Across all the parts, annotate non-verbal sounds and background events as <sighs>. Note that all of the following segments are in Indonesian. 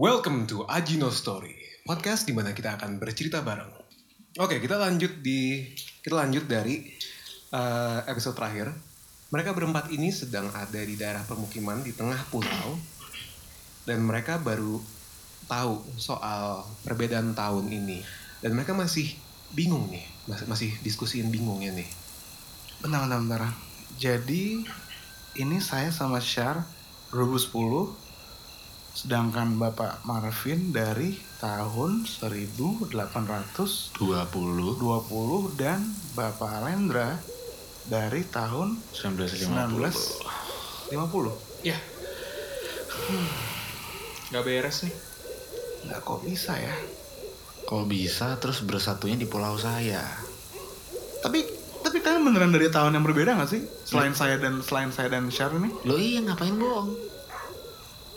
Welcome to Ajino Story, podcast di mana kita akan bercerita bareng. Oke, kita lanjut di kita lanjut dari eh, episode terakhir. Mereka berempat ini sedang ada di daerah permukiman di tengah pulau dan mereka baru tahu soal perbedaan tahun ini dan mereka masih bingung nih, masih masih diskusiin bingungnya nih. Bentar. Jadi ini saya sama Syar 2010 sedangkan Bapak Marvin dari tahun 1820 20 dan Bapak Lendra dari tahun 1950 1950. Ya. Gak beres nih. Nggak kok bisa ya? Kok bisa terus bersatunya di pulau saya Tapi tapi kalian beneran dari tahun yang berbeda nggak sih? Selain saya dan selain saya dan Syar ini? Lo iya ngapain bohong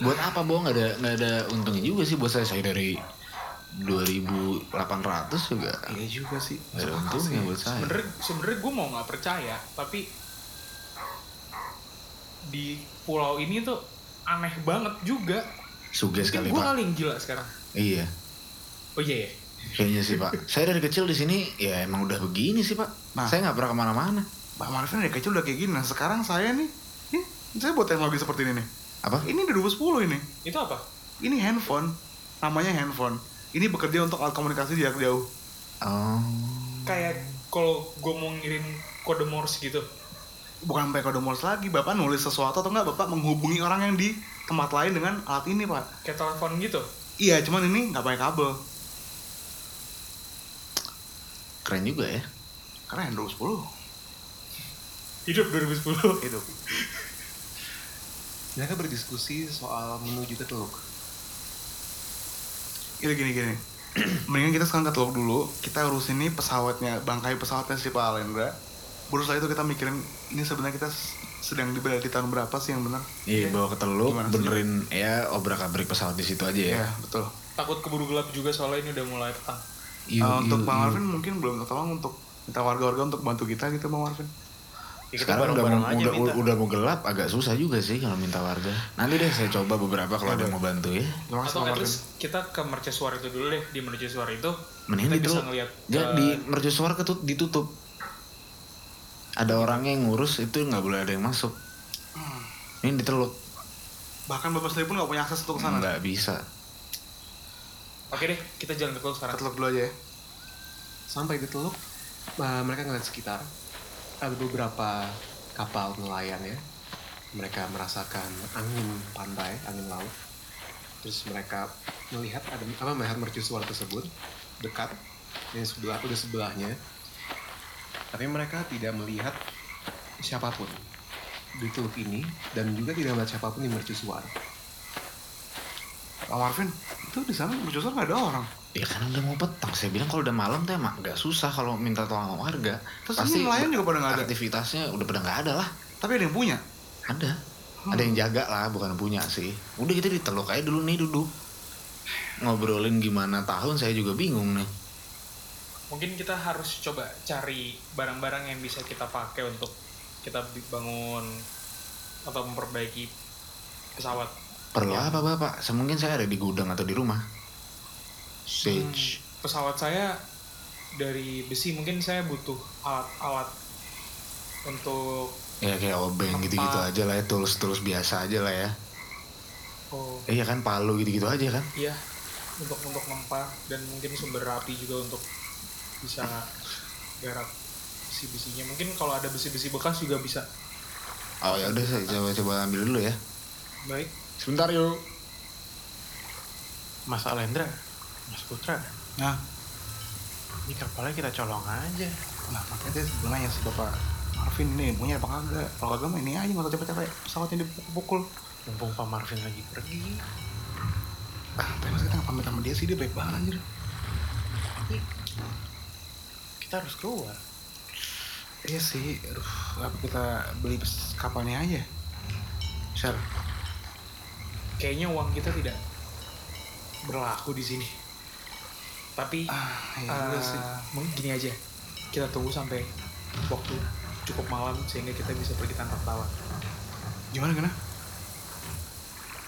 Buat apa bohong Gak ada, nggak ada untungnya juga sih buat saya Saya dari 2800 juga Iya juga sih. Gak ada untungnya buat saya Sebenernya sebenernya gue mau nggak percaya, tapi di pulau ini tuh aneh banget juga. Suges Mungkin sekali gue pak kali yang gila sekarang. Iya Oh iya ya. Kayaknya sih pak Saya dari kecil di sini ya emang udah begini sih pak Nah. Saya nggak pernah ke mana-mana Pak Marvin dari kecil udah kayak gini. Nah sekarang saya nih, nih saya buat teknologi seperti ini nih. Apa? Ini dari 2010 ini. Itu apa? Ini handphone, namanya handphone. Ini bekerja untuk alat komunikasi jarak jauh. Oh Kayak kalau gue mau ngirim kode Morse gitu. Bukan sampai kode Morse lagi, Bapak nulis sesuatu atau enggak, Bapak menghubungi orang yang di tempat lain dengan alat ini, Pak. Kayak telepon gitu. Iya, cuman ini nggak pakai kabel. Keren juga ya Keren, 2010. Hidup 2010. Itu. <laughs> Mereka berdiskusi soal menuju ke Teluk. Gini, gini, gini. <clears throat> Mendingan kita sekarang ke Teluk dulu, kita urusin nih pesawatnya, bangkai pesawatnya si Pak Alendra. Baru setelah itu kita mikirin, ini sebenarnya kita sedang di di tahun berapa sih yang benar? Iya bawa ke teluk Gimana sih? benerin ya obrak abrik pesawat di situ aja ya. Iya, betul. Takut keburu gelap juga soalnya ini udah mulai petang. Uh, untuk iu, Bang iu. Marvin mungkin belum tolong untuk minta warga-warga untuk bantu kita gitu Bang Marvin. Ya, Sekarang udah mau, aja udah, minta. udah mau gelap agak susah juga sih kalau minta warga. Nanti deh saya coba beberapa kalau ada yang mau bantu ya. Atau at least kita ke mercusuar itu dulu deh. Di mercusuar itu Mending kita di bisa ngeliat Ya, uh, di mercusuar ketut ditutup. Ada orangnya yang ngurus itu nggak boleh ada yang masuk. Hmm. Ini di teluk Bahkan Bapak sendiri pun nggak punya akses untuk ke sana. nggak bisa. Oke deh, kita jalan ke teluk sekarang. Ke Teluk dulu aja ya. Sampai di Teluk, eh, mereka ngeliat sekitar. Ada beberapa kapal nelayan ya. Mereka merasakan angin pantai, angin laut. Terus mereka melihat ada apa melihat mercusuar tersebut dekat yang sebelah udah sebelahnya. Tapi mereka tidak melihat siapa pun di teluk ini dan juga tidak melihat siapa pun di mercusuar. Bang Marvin, itu di sana mercusuar nggak ada orang. Ya kan udah mau petang. Saya bilang kalau udah malam teh mah nggak susah kalau minta tolong sama warga. Terus ini nelayan juga pada nggak ada. Aktivitasnya udah pada nggak ada lah. Tapi ada yang punya. Ada. Ada yang jaga lah, bukan punya sih. Udah kita di teluk aja dulu nih duduk. Ngobrolin gimana tahun saya juga bingung nih. Mungkin kita harus coba cari barang-barang yang bisa kita pakai untuk kita bangun atau memperbaiki pesawat. Perlu Ya. apa bapak? Semungkin saya ada di gudang atau di rumah. Sage. Pesawat saya dari besi, mungkin saya butuh alat-alat untuk Ya kayak obeng gitu-gitu aja lah ya. Tools-tools biasa aja lah ya. oh Eh, Iya kan palu gitu-gitu aja kan. iya untuk untuk ngempa dan mungkin sumber api juga untuk bisa garap besi-besinya. Mungkin kalau ada besi-besi bekas juga bisa. Oh ya udah saya coba-coba ambil dulu ya. Baik. Sebentar yuk. Mas Alendra, Mas Putra, Nah, ini kapalnya kita colong aja. nah makanya dia sebenarnya si Bapak Marvin ini punya apa kagak? Kalau kagak mah ini aja nggak usah capek-capek pesawatnya dipukul-pukul. Mumpung Pak Marvin lagi pergi. Ah, tapi masa kita nggak pamit sama dia sih dia baik banget anjir. Kita harus keluar. Iya sih, aduh, apa kita beli kapalnya aja? Share. Kayaknya uang kita tidak berlaku di sini. Tapi Ah, sih. mungkin gini aja. Kita tunggu sampai waktu cukup malam sehingga kita bisa pergi tanpa tawar. Gimana gimana?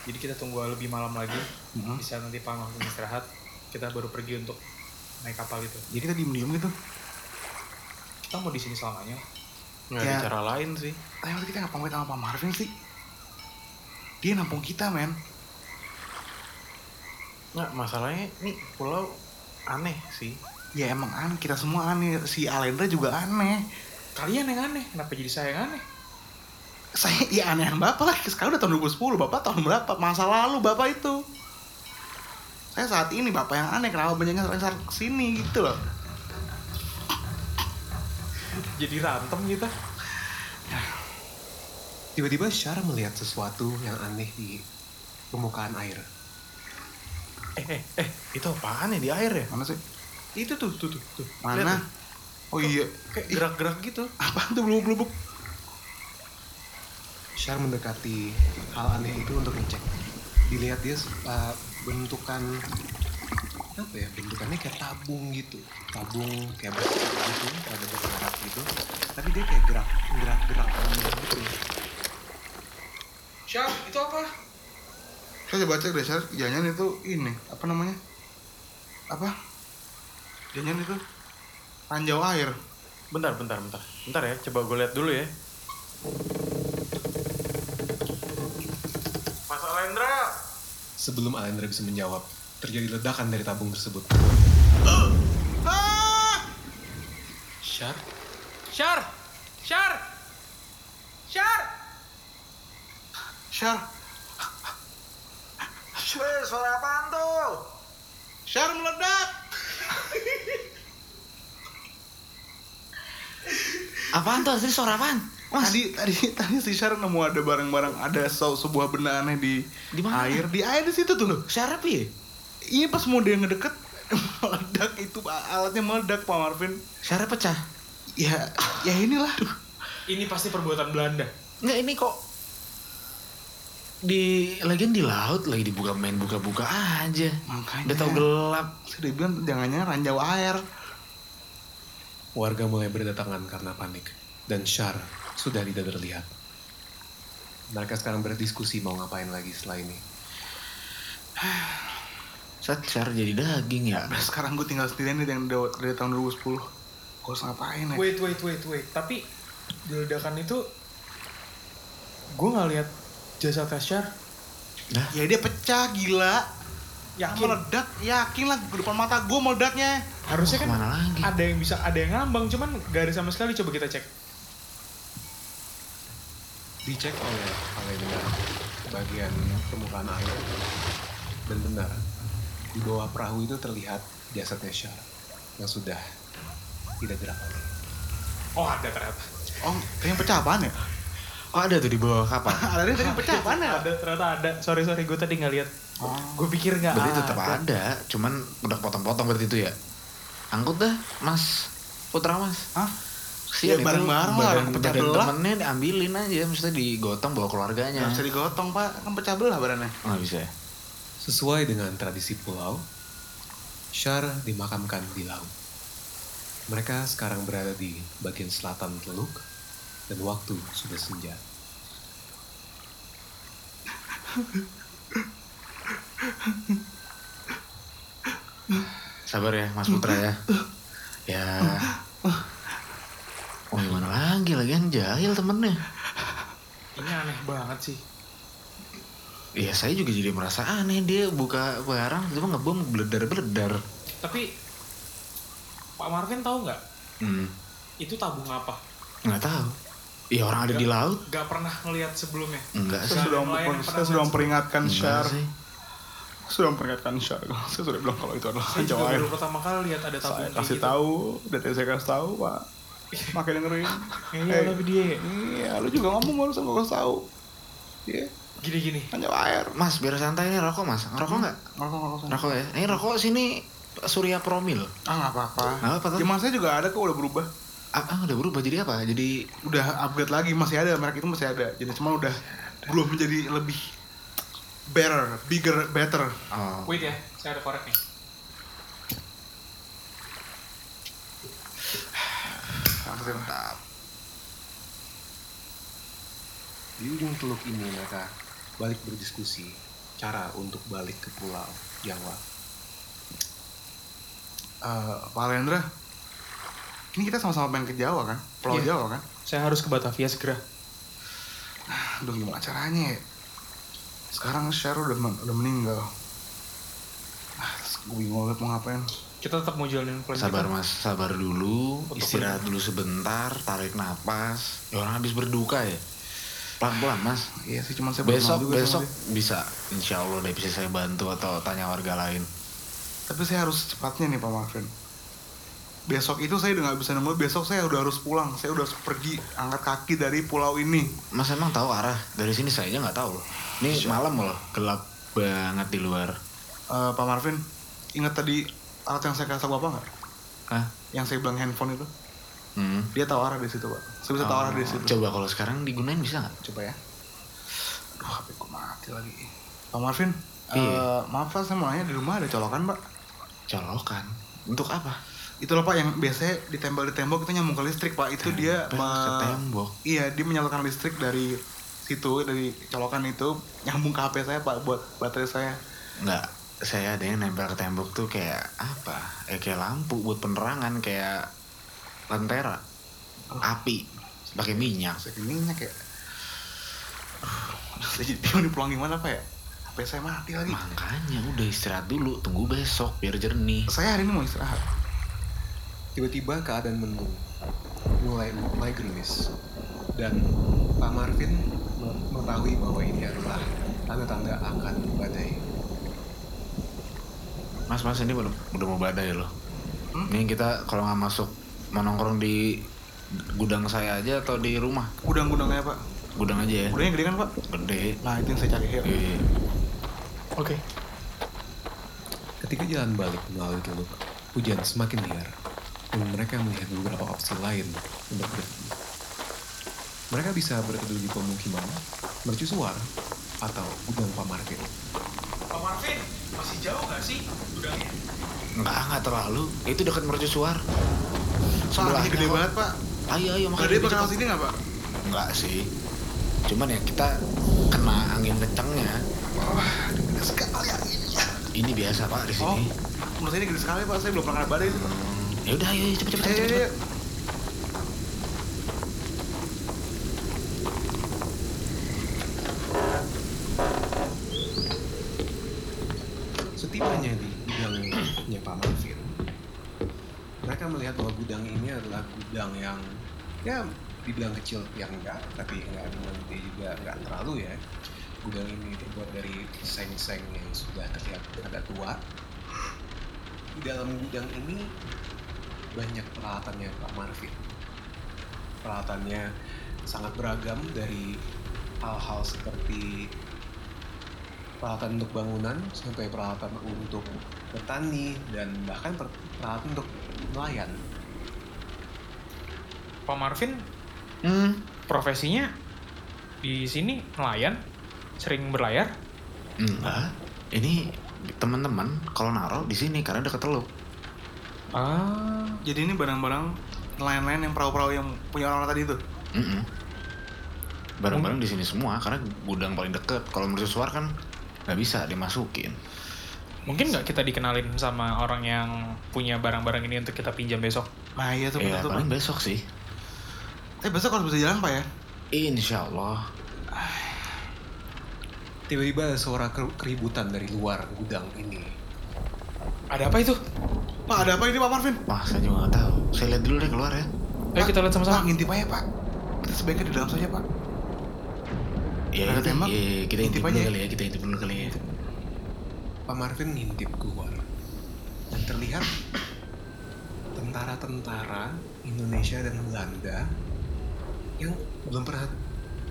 Jadi kita tunggu lebih malam lagi. Mhm. Bisa nanti Pak Marvin istirahat. Kita baru pergi untuk naik kapal itu. Jadi kita diem-diem gitu. Kita mau di sini selamanya. Nggak Ya. ada cara lain sih. Tapi waktu kita nggak pamit sama Pak Marvin sih. Dia nampung kita, men. Nggak, masalahnya nih pulau aneh sih. Ya emang aneh, kita semua aneh. Si Alendra juga aneh. Kalian yang aneh. Kenapa jadi saya yang aneh? Saya, ya aneh Bapak lah. Sekarang udah tahun 2010, Bapak tahun berapa? Masa lalu Bapak itu. Saya saat ini Bapak yang aneh, kenapa banyaknya sering ke sini gitu loh. Jadi rantem kita. Tiba-tiba Syar melihat sesuatu yang aneh di permukaan air. Eh, eh, eh, itu apaan ya di air ya? Mana sih? Itu tuh, tuh, tuh, tuh. Lihat Mana? tuh. Oh iya. Kayak gerak-gerak gitu. Apaan tuh belubuk-belubuk? Syar mendekati hal aneh itu untuk ngecek. Dilihat dia uh, bentukan apa ya? Bentukannya kayak tabung gitu. Tabung kayak besar gitu, ada bergerak gitu. Tapi dia kayak gerak, gerak-gerak gitu. Syar, itu apa? Saya coba cek deh, Syar. Jangan itu ini, apa namanya? Apa? Jangan itu ranjau air. Bentar, bentar, bentar. Bentar ya, coba gue lihat dulu ya. Mas Alendra! Sebelum Alendra bisa menjawab, terjadi ledakan dari tabung tersebut. Syar? Syar! Syar! Syar! Syar. Weh, suara apaan tuh? Syar meledak. Apaan tuh? Tadi suara apaan? Mas, Tadi tadi tadi si Syar nemu ada barang-barang ada se- sebuah benda aneh di Di mana? air di air di situ tuh loh. siapa ya? Iya pas mau dia ngedeket <laughs> meledak itu alatnya meledak Pak Marvin. Siapa pecah? Ya ya inilah. Ini pasti perbuatan Belanda. Nggak, ini kok di lagian di laut lagi dibuka main buka-buka aja. Makanya. Udah tau gelap. Sudah bilang jangan-jangan ranjau air. Warga mulai berdatangan karena panik, dan Syar sudah tidak terlihat. Mereka sekarang berdiskusi mau ngapain lagi setelah ini. <sighs> Secar jadi daging ya. Nah, sekarang gue tinggal sendirian nih yang dari, dari tahun 2010. Gue harus ngapain ya? Wait, wait, wait, wait. Tapi ledakan itu gue nggak lihat jasad Syar. Nah, Ya dia pecah gila. Yakin? Meledak, yakin lah di depan mata gue meledaknya. Harusnya kan lagi? ada yang bisa ada yang ngambang, cuman gak ada sama sekali. Coba kita cek. Dicek oleh Alendra bagian permukaan air, dan benar, di bawah perahu itu terlihat jasadnya Syar yang sudah tidak gerak lagi. Oh ada ternyata. Oh, yang pecah apaan ya? Oh ada tuh di bawah kapal. <laughs> ada tadi pecah apaan ya? Ada ternyata ada. Sorry sorry, gue tadi nggak lihat. Oh. Gue pikir nggak Berarti ada. tetap ada, cuman udah potong-potong berarti itu ya. Angkut dah, Mas. Putra Mas. Hah? Kesian Ya, itu bareng-bareng lah, pecah badan belah. temennya diambilin aja, maksudnya digotong bawa keluarganya. Nggak bisa digotong pak, kan pecah belah badannya. Oh, nggak bisa ya? Sesuai dengan tradisi pulau, Syar dimakamkan di laut. Mereka sekarang berada di bagian selatan Teluk, dan waktu sudah senja. Sabar ya, Mas Putra ya. Ya. Oh gimana lagi lagian jahil temennya. Ini aneh banget sih. Iya saya juga jadi merasa aneh dia buka barang tiba ngebom beledar-beledar. Tapi Pak Marvin tahu nggak Hmm, itu tabung apa? nggak tahu. Iya orang ada di laut? Gak pernah ngelihat sebelumnya. Enggak sih. Saya sudah, saya sudah memperingatkan Syar. Sudah memperingatkan Syar. Saya sudah bilang kalau itu adalah Saya juga air. baru pertama kali lihat ada tabung Saya kasih gitu. tahu, data saya kasih tahu pak. <laughs> Makin dengerin. Iya, Eh, tapi dia Iya, lu juga ngomong barusan gue kasih tahu. Iya, gini-gini. ranjau air. Mas biar santai nih rokok mas. Ngerokok nggak? Rokok, rokok. Rokok ya. Ini rokok sini Surya Promil. Ah nggak apa-apa. Nggak apa tuh. Zaman saya juga ada kok udah berubah. Ah, ah, udah berubah jadi apa? Jadi Udah upgrade lagi masih ada merek itu masih ada. Jadi cuma udah belum menjadi lebih better, bigger, better. oh, Wait ya, saya ada korek nih. mantap. Di ujung teluk ini mereka balik berdiskusi cara untuk balik ke pulau Jawa. Eh, Pak Lendra, ini kita sama-sama pengen ke Jawa kan? Pulau Iya. Jawa kan? Saya harus ke Batavia segera. Aduh gimana caranya ya? Sekarang Cheryl udah, men- udah meninggal. Ah, terus gue bingung banget mau ngapain. Kita tetap mau jalanin plan Sabar kita. mas, sabar dulu, Untuk istirahat dulu sebentar, tarik napas. Ya orang habis berduka ya. Pelan-pelan mas. Iya sih, cuman saya Besok juga besok bisa, insya Allah deh bisa saya bantu atau tanya warga lain. Tapi saya harus cepatnya nih Pak Marvin. Besok itu saya udah nggak bisa nemu. Besok saya udah harus pulang. Saya udah harus pergi angkat kaki dari pulau ini. Mas emang tahu arah dari sini saya aja nggak tahu loh. Ini malam loh, gelap banget di luar. Eh, Pak Marvin, ingat tadi alat yang saya kasih bapak nggak? Hah? Yang saya bilang handphone itu. Hmm. Dia tahu arah di situ pak. Saya bisa tahu arah di Oh, situ. Coba kalau sekarang digunain bisa nggak? Coba ya. Aduh, HP ku mati lagi. Pak Marvin, Iya. eh, maaf pak, saya mau nanya di rumah ada colokan pak. Colokan. Untuk apa? Itu loh pak yang biasanya ditempel di tembok itu nyambung ke listrik pak. Itu dia Tempel ke me- tembok. Iya, dia menyalurkan listrik dari situ dari colokan itu nyambung ke HP saya pak buat baterai saya. Nggak. Saya ada yang nempel ke tembok tuh kayak apa? Eh kayak lampu buat penerangan kayak lentera, api, pakai minyak. Saya minyak ya. Saya jadi bingung nih pulang gimana pak ya? HP saya mati lagi. Makanya udah istirahat dulu, tunggu besok biar jernih. Saya hari ini mau istirahat. Tiba-tiba keadaan mendung, mulai mulai gerimis, dan Pak Marvin me- mengetahui bahwa ini adalah tanda-tanda akan badai. Mas, mas ini udah, udah mau badai loh. Hmm? Ini kita kalau nggak masuk mau nongkrong di gudang saya aja atau di rumah? Gudang-gudangnya pak. Gudang aja ya. Gudangnya gede kan pak? Gede. Nah itu yang saya cari ya. Iya. Oke. Ketika jalan balik melalui teluk, hujan semakin liar, dan mereka melihat beberapa opsi lain untuk berteduh. Mereka bisa berteduh di pemukiman, mercusuar, atau gudang Pak Marvin. Pak Marvin, masih jauh nggak sih gudangnya? Enggak, enggak terlalu. Itu dekat mercusuar. Soalnya gede banget pak. Ayo, ayo makanya. Gede bakal sini nggak pak? Enggak sih. Cuman ya kita kena angin kencangnya. Wah, gede sekali ya. Ini biasa pak di Oh, sini. menurut saya ini gede sekali pak. Saya belum pernah badai itu. Pak. Ya udah, ayo, cepet cepet Ayo, cepet. cepet. Setibanya di gudangnya Pak Marvin, mereka melihat bahwa gudang ini adalah gudang yang ya dibilang kecil yang enggak, tapi enggak dibilang gede juga enggak terlalu ya. Gudang ini terbuat dari seng-seng yang sudah terlihat agak tua. Di dalam gudang ini banyak peralatannya Pak Marvin. Peralatannya sangat beragam dari hal-hal seperti peralatan untuk bangunan sampai peralatan untuk bertani dan bahkan per- peralatan untuk nelayan. Pak Marvin, Hmm. profesinya di sini nelayan, sering berlayar. Enggak. Ini teman-teman kalau naruh di sini karena dekat teluk. Ah, Jadi ini barang-barang nelayan-nelayan yang perahu-perahu yang punya orang-orang tadi itu. Mm-mm. Barang-barang di sini semua karena gudang paling deket. Kalau mercusuar kan nggak bisa dimasukin. mungkin nggak kita dikenalin sama orang yang punya barang-barang ini untuk kita pinjam besok? Nah iya tuh Ya betul tuh paling besok sih. Tapi besok harus bisa jalan pak ya. Insya Allah. Tiba-tiba ada suara ker- keributan dari luar gudang ini. Ada apa itu? Pak ada apa ini pak Marvin? Wah saya juga nggak tahu. Saya lihat dulu deh keluar ya. Ayo kita lihat Pak sama-sama. ngintip aja pak. Kita sebaiknya di dalam saja pak. Ya, Ada tembak? ya, ya, kita intip Intip dulu aja ya. kali ya. Kita intip dulu kali ya. Pak Marvin ngintip keluar dan terlihat tentara-tentara Indonesia dan Belanda yang belum pernah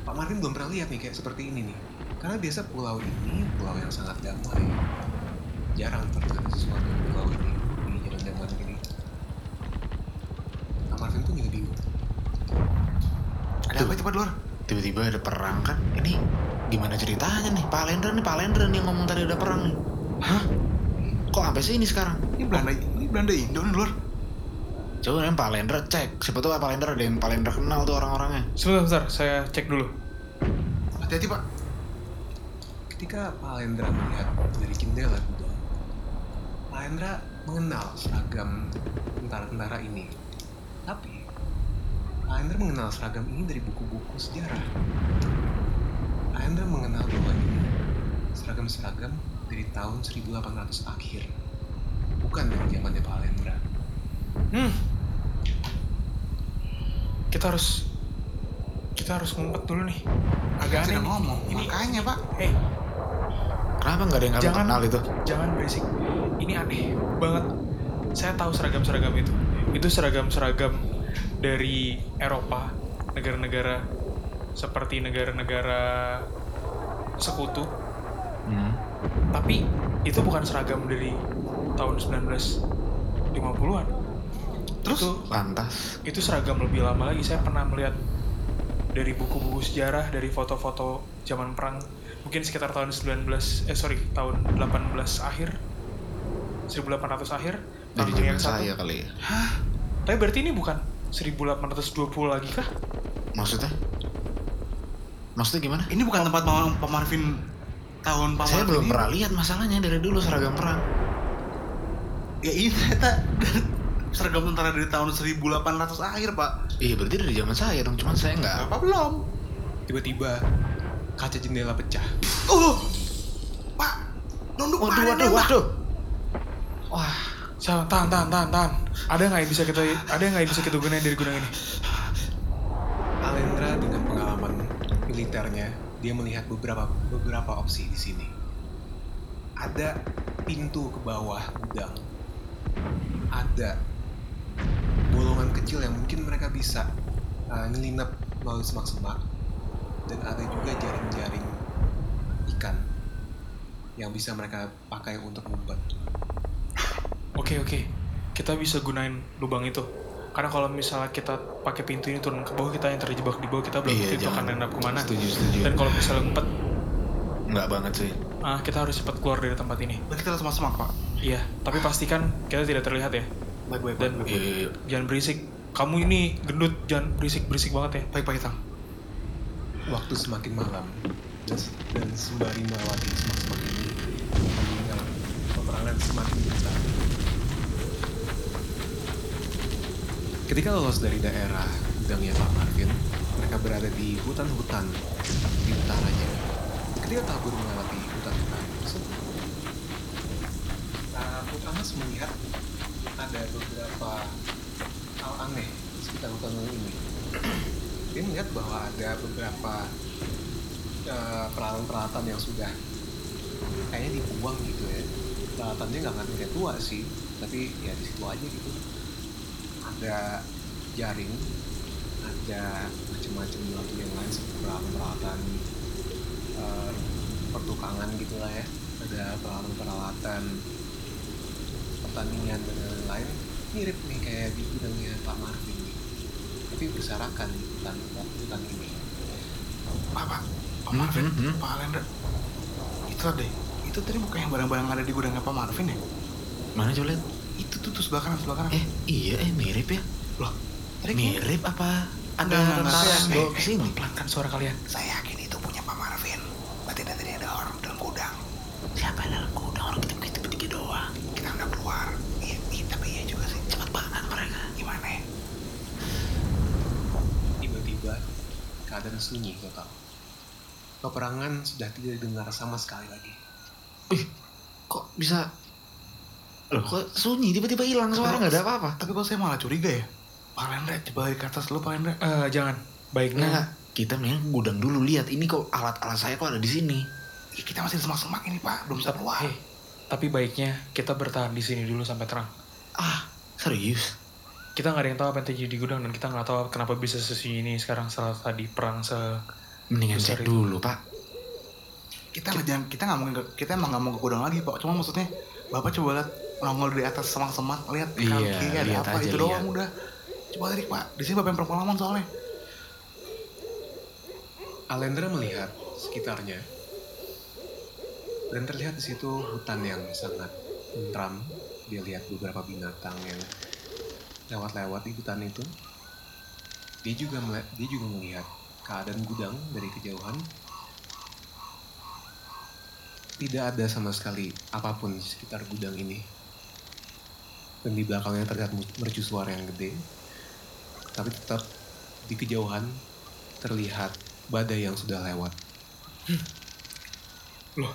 Pak Marvin belum pernah lihat nih kayak seperti ini nih. Karena biasa pulau ini pulau yang sangat damai. Jarang terjadi sesuatu di pulau ini di zaman-zaman ini. Pak Marvin pun juga bingung. Ada apa itu pak di luar? Tiba-tiba ada perang kan. Ini gimana ceritanya nih? Pak Lendra nih, Pak Lendra nih yang ngomong tadi ada perang nih. Hah? Kok sampai sini sekarang? Ini Belanda, ini Belanda Indo nih luar. Coba nih Pak Lendra cek. Siapa tahu Pak Lendra ada yang Pak Lendra kenal tuh orang-orangnya. Sebentar, sebentar, saya cek dulu. Hati-hati pak. ketika Pak Alendra melihat dari jendela gudang, Pak Alendra mengenal seragam tentara-tentara ini. Tapi, Alendra mengenal seragam ini dari buku-buku sejarah. Alendra mengenal bahwa ini seragam-seragam dari tahun 1800 akhir. Bukan dari zamannya Pak Alendra. Hmm. Kita harus kita harus ngumpet dulu nih. Agak aneh ngomong, Ini makanya pak. eh Kenapa nggak ada yang kamu Jangan. kenal itu? jangan berisik. Ini aneh banget. Saya tahu seragam-seragam itu. Itu seragam-seragam dari Eropa, negara-negara seperti negara-negara sekutu. Hmm. Tapi itu bukan seragam dari tahun 1950-an. Terus? itu, Lantas. itu seragam lebih lama lagi. Saya pernah melihat dari buku-buku sejarah, dari foto-foto zaman perang, mungkin sekitar tahun 19 eh sorry, tahun 18 akhir. 1800 akhir. Dari zaman satu. saya kali ya. Tapi berarti ini bukan 1820 lagi kah? Maksudnya? Maksudnya gimana? Ini bukan tempat Pak Pak Marvin tahun Pak Saya Marvin belum ini. pernah lihat masalahnya dari dulu seragam perang. Ya ini ternyata <laughs> seragam tentara dari tahun 1800 akhir pak. Iya berarti dari zaman saya dong, cuman saya nggak. Apa belum? Tiba-tiba, kaca jendela pecah. Oh, pak, nunduk Waduh, waduh, Pak. waduh. Wah, Siapa? Tahan, tahan, tahan, tahan. Ada nggak yang bisa kita ada nggak yang bisa kita gunain dari gudang ini? Alendra dengan pengalaman militernya, dia melihat beberapa beberapa opsi di sini. Ada pintu ke bawah gudang. Ada bolongan kecil yang mungkin mereka bisa uh, nyelinap melalui semak-semak. Dan ada juga jaring-jaring ikan yang bisa mereka pakai untuk ngumpet. Oke, oke. Kita bisa gunain lubang itu. Karena kalau misalnya kita pakai pintu ini turun ke bawah, kita yang terjebak di bawah, kita belum Iya, tentu itu akan jangan. end up ke mana. Setuju, setuju. Dan kalau misalnya ngumpet, nggak banget sih. ah, kita harus cepat keluar dari tempat ini. Berarti kita harus semak pak. Iya, tapi pastikan kita tidak terlihat ya. Baik baik Dan baik. Iya, iya, iya. jangan berisik. Kamu ini gendut, jangan berisik-berisik banget ya. Baik pak Itang. Waktu semakin malam dan, dan sembari melewati semak-semak ini, peperangan semakin besar. Ketika lolos dari daerah gudangnya Pak Marvin, mereka berada di hutan-hutan di utaranya. Ketika kabur melewati hutan-hutan tersebut, uh, Putamas melihat ada beberapa hal aneh di sekitar hutan ini. Dia melihat bahwa ada beberapa eh, peralatan-peralatan yang sudah kayaknya dibuang gitu ya. Peralatannya nggak nggak tua sih tapi ya di situ aja gitu ada jaring ada macam-macam batu yang lain seperti peralatan-peralatan eh, pertukangan gitulah ya ada peralatan-peralatan pertandingan dan lain-lain mirip nih kayak di gudangnya Pak Marvin tapi berserakan hutan hutan ini Pak pak. Pak Marvin, hmm, hmm. Pak Alendra. Itu deh. Itu tadi bukan yang barang-barang ada di gudangnya Pak Marvin ya? Mana coba lihat? Itu tuh tuh sebelah kanan sebelah kanan. Eh, iya, eh mirip ya. loh. Tadi kayak- Mirip apa? Ada Eh, eh, ke sini. Pelankan suara kalian. Saya yakin itu punya Pak Marvin. Berarti tadi ada orang dalam gudang. Siapa yang dalam gudang orang kita kita bertiga doang. Kita udah keluar. Iya, iya tapi iya juga sih. Cepat banget mereka. Gimana ya? tiba-tiba keadaan sunyi total peperangan sudah tidak didengar sama sekali lagi Ih, kok bisa? Loh, kok sunyi tiba-tiba hilang suara nggak ada apa-apa? Tapi kok saya malah curiga ya? Pak Alendra, coba dari ke atas dulu Pak Alendra. Eh, jangan. Baiknya Nggak, kita mendingan gudang dulu lihat ini kok alat-alat saya kok ada di sini. Ih, kita masih semak-semak ini Pak, belum bisa keluar. Eh, tapi baiknya kita bertahan di sini dulu sampai terang. Ah, serius? Kita nggak ada yang tahu apa yang terjadi di gudang dan kita nggak tahu kenapa bisa sesunyi ini sekarang setelah tadi perang se Mendingan cek itu. dulu, Pak. Kita nggak jangan kita nggak ke, kita emang nggak mau ke gudang lagi Pak. Cuma maksudnya Bapak coba lihat nongol di atas semak-semak, lihat kanan Iya, kiri ada apa aja, itu lihat. doang udah. Coba lihat Pak, di sini Bapak yang berpengalaman soalnya. Alendra melihat sekitarnya dan terlihat di situ hutan yang sangat tentram. Dia lihat beberapa binatang yang lewat-lewat di hutan itu. Dia juga melihat, dia juga melihat keadaan gudang dari kejauhan. tidak ada sama sekali apa pun di sekitar gudang ini. Dan di belakangnya terlihat mercusuar yang gede. Tapi tetap di kejauhan terlihat badai yang sudah lewat. Loh,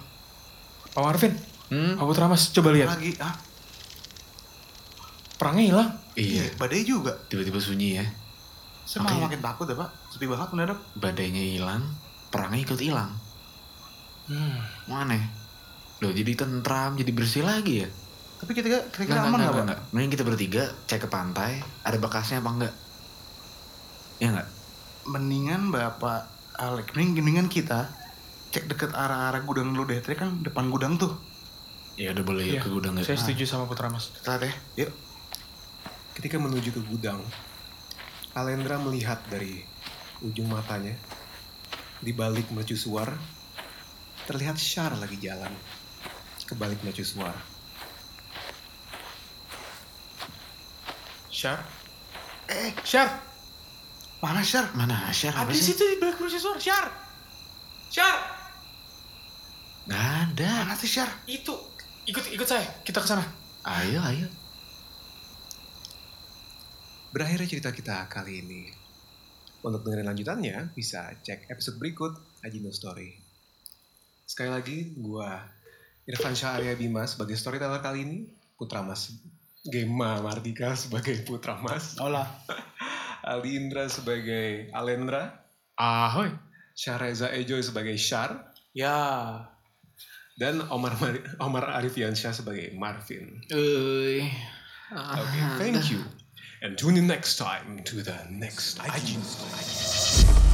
Pak Marvin, Hmm? Pak Putra Mas, coba lihat. Lagi, ah, Perangnya hilang. Iya, badai juga. tiba-tiba sunyi ya. Saya malah makin takut ya pak. Sepi banget mendadak. Badainya hilang, perangnya ikut hilang. Hmm. Mana? Loh jadi tentram, jadi bersih lagi ya? Tapi kita kira-kira aman nggak, pak? nggak. Mending kita bertiga cek ke pantai, ada bekasnya apa enggak? Ya enggak? Mendingan bapak Alek, mending mendingan kita cek deket arah-arah gudang lu deh. Tadi kan depan gudang tuh. Ya udah boleh yuk ke gudang ya. Saya setuju sama Putra Mas. Kita ya. Yuk. Ketika menuju ke gudang, Alendra melihat dari ujung matanya, di balik mercusuar, terlihat Shar lagi jalan ke balik mercusuar. Syar? Eh, Syar! mana Syar? Mana Asyar apa Ada di situ di belakang suara. Syar! Syar! Nggak ada. Mana sih Syar? Itu. Ikut ikut saya. Kita ke sana. Ayo, ayo. Berakhirnya cerita kita kali ini. Untuk dengerin lanjutannya, bisa cek episode berikut Ajino Story. Sekali lagi, gua Irfan Syah Arya Bima sebagai storyteller kali ini, Putra Mas Gema Mardika sebagai Putra Mas, Olah. <laughs> Aldi Indra sebagai Alendra, Ahoy. Syahreza Ejoy sebagai Syar, Ya. dan Omar, Mari- Omar Arifiansyah sebagai Marvin. Uy. Okay, thank you. And tune in next time to the next Ajino Story.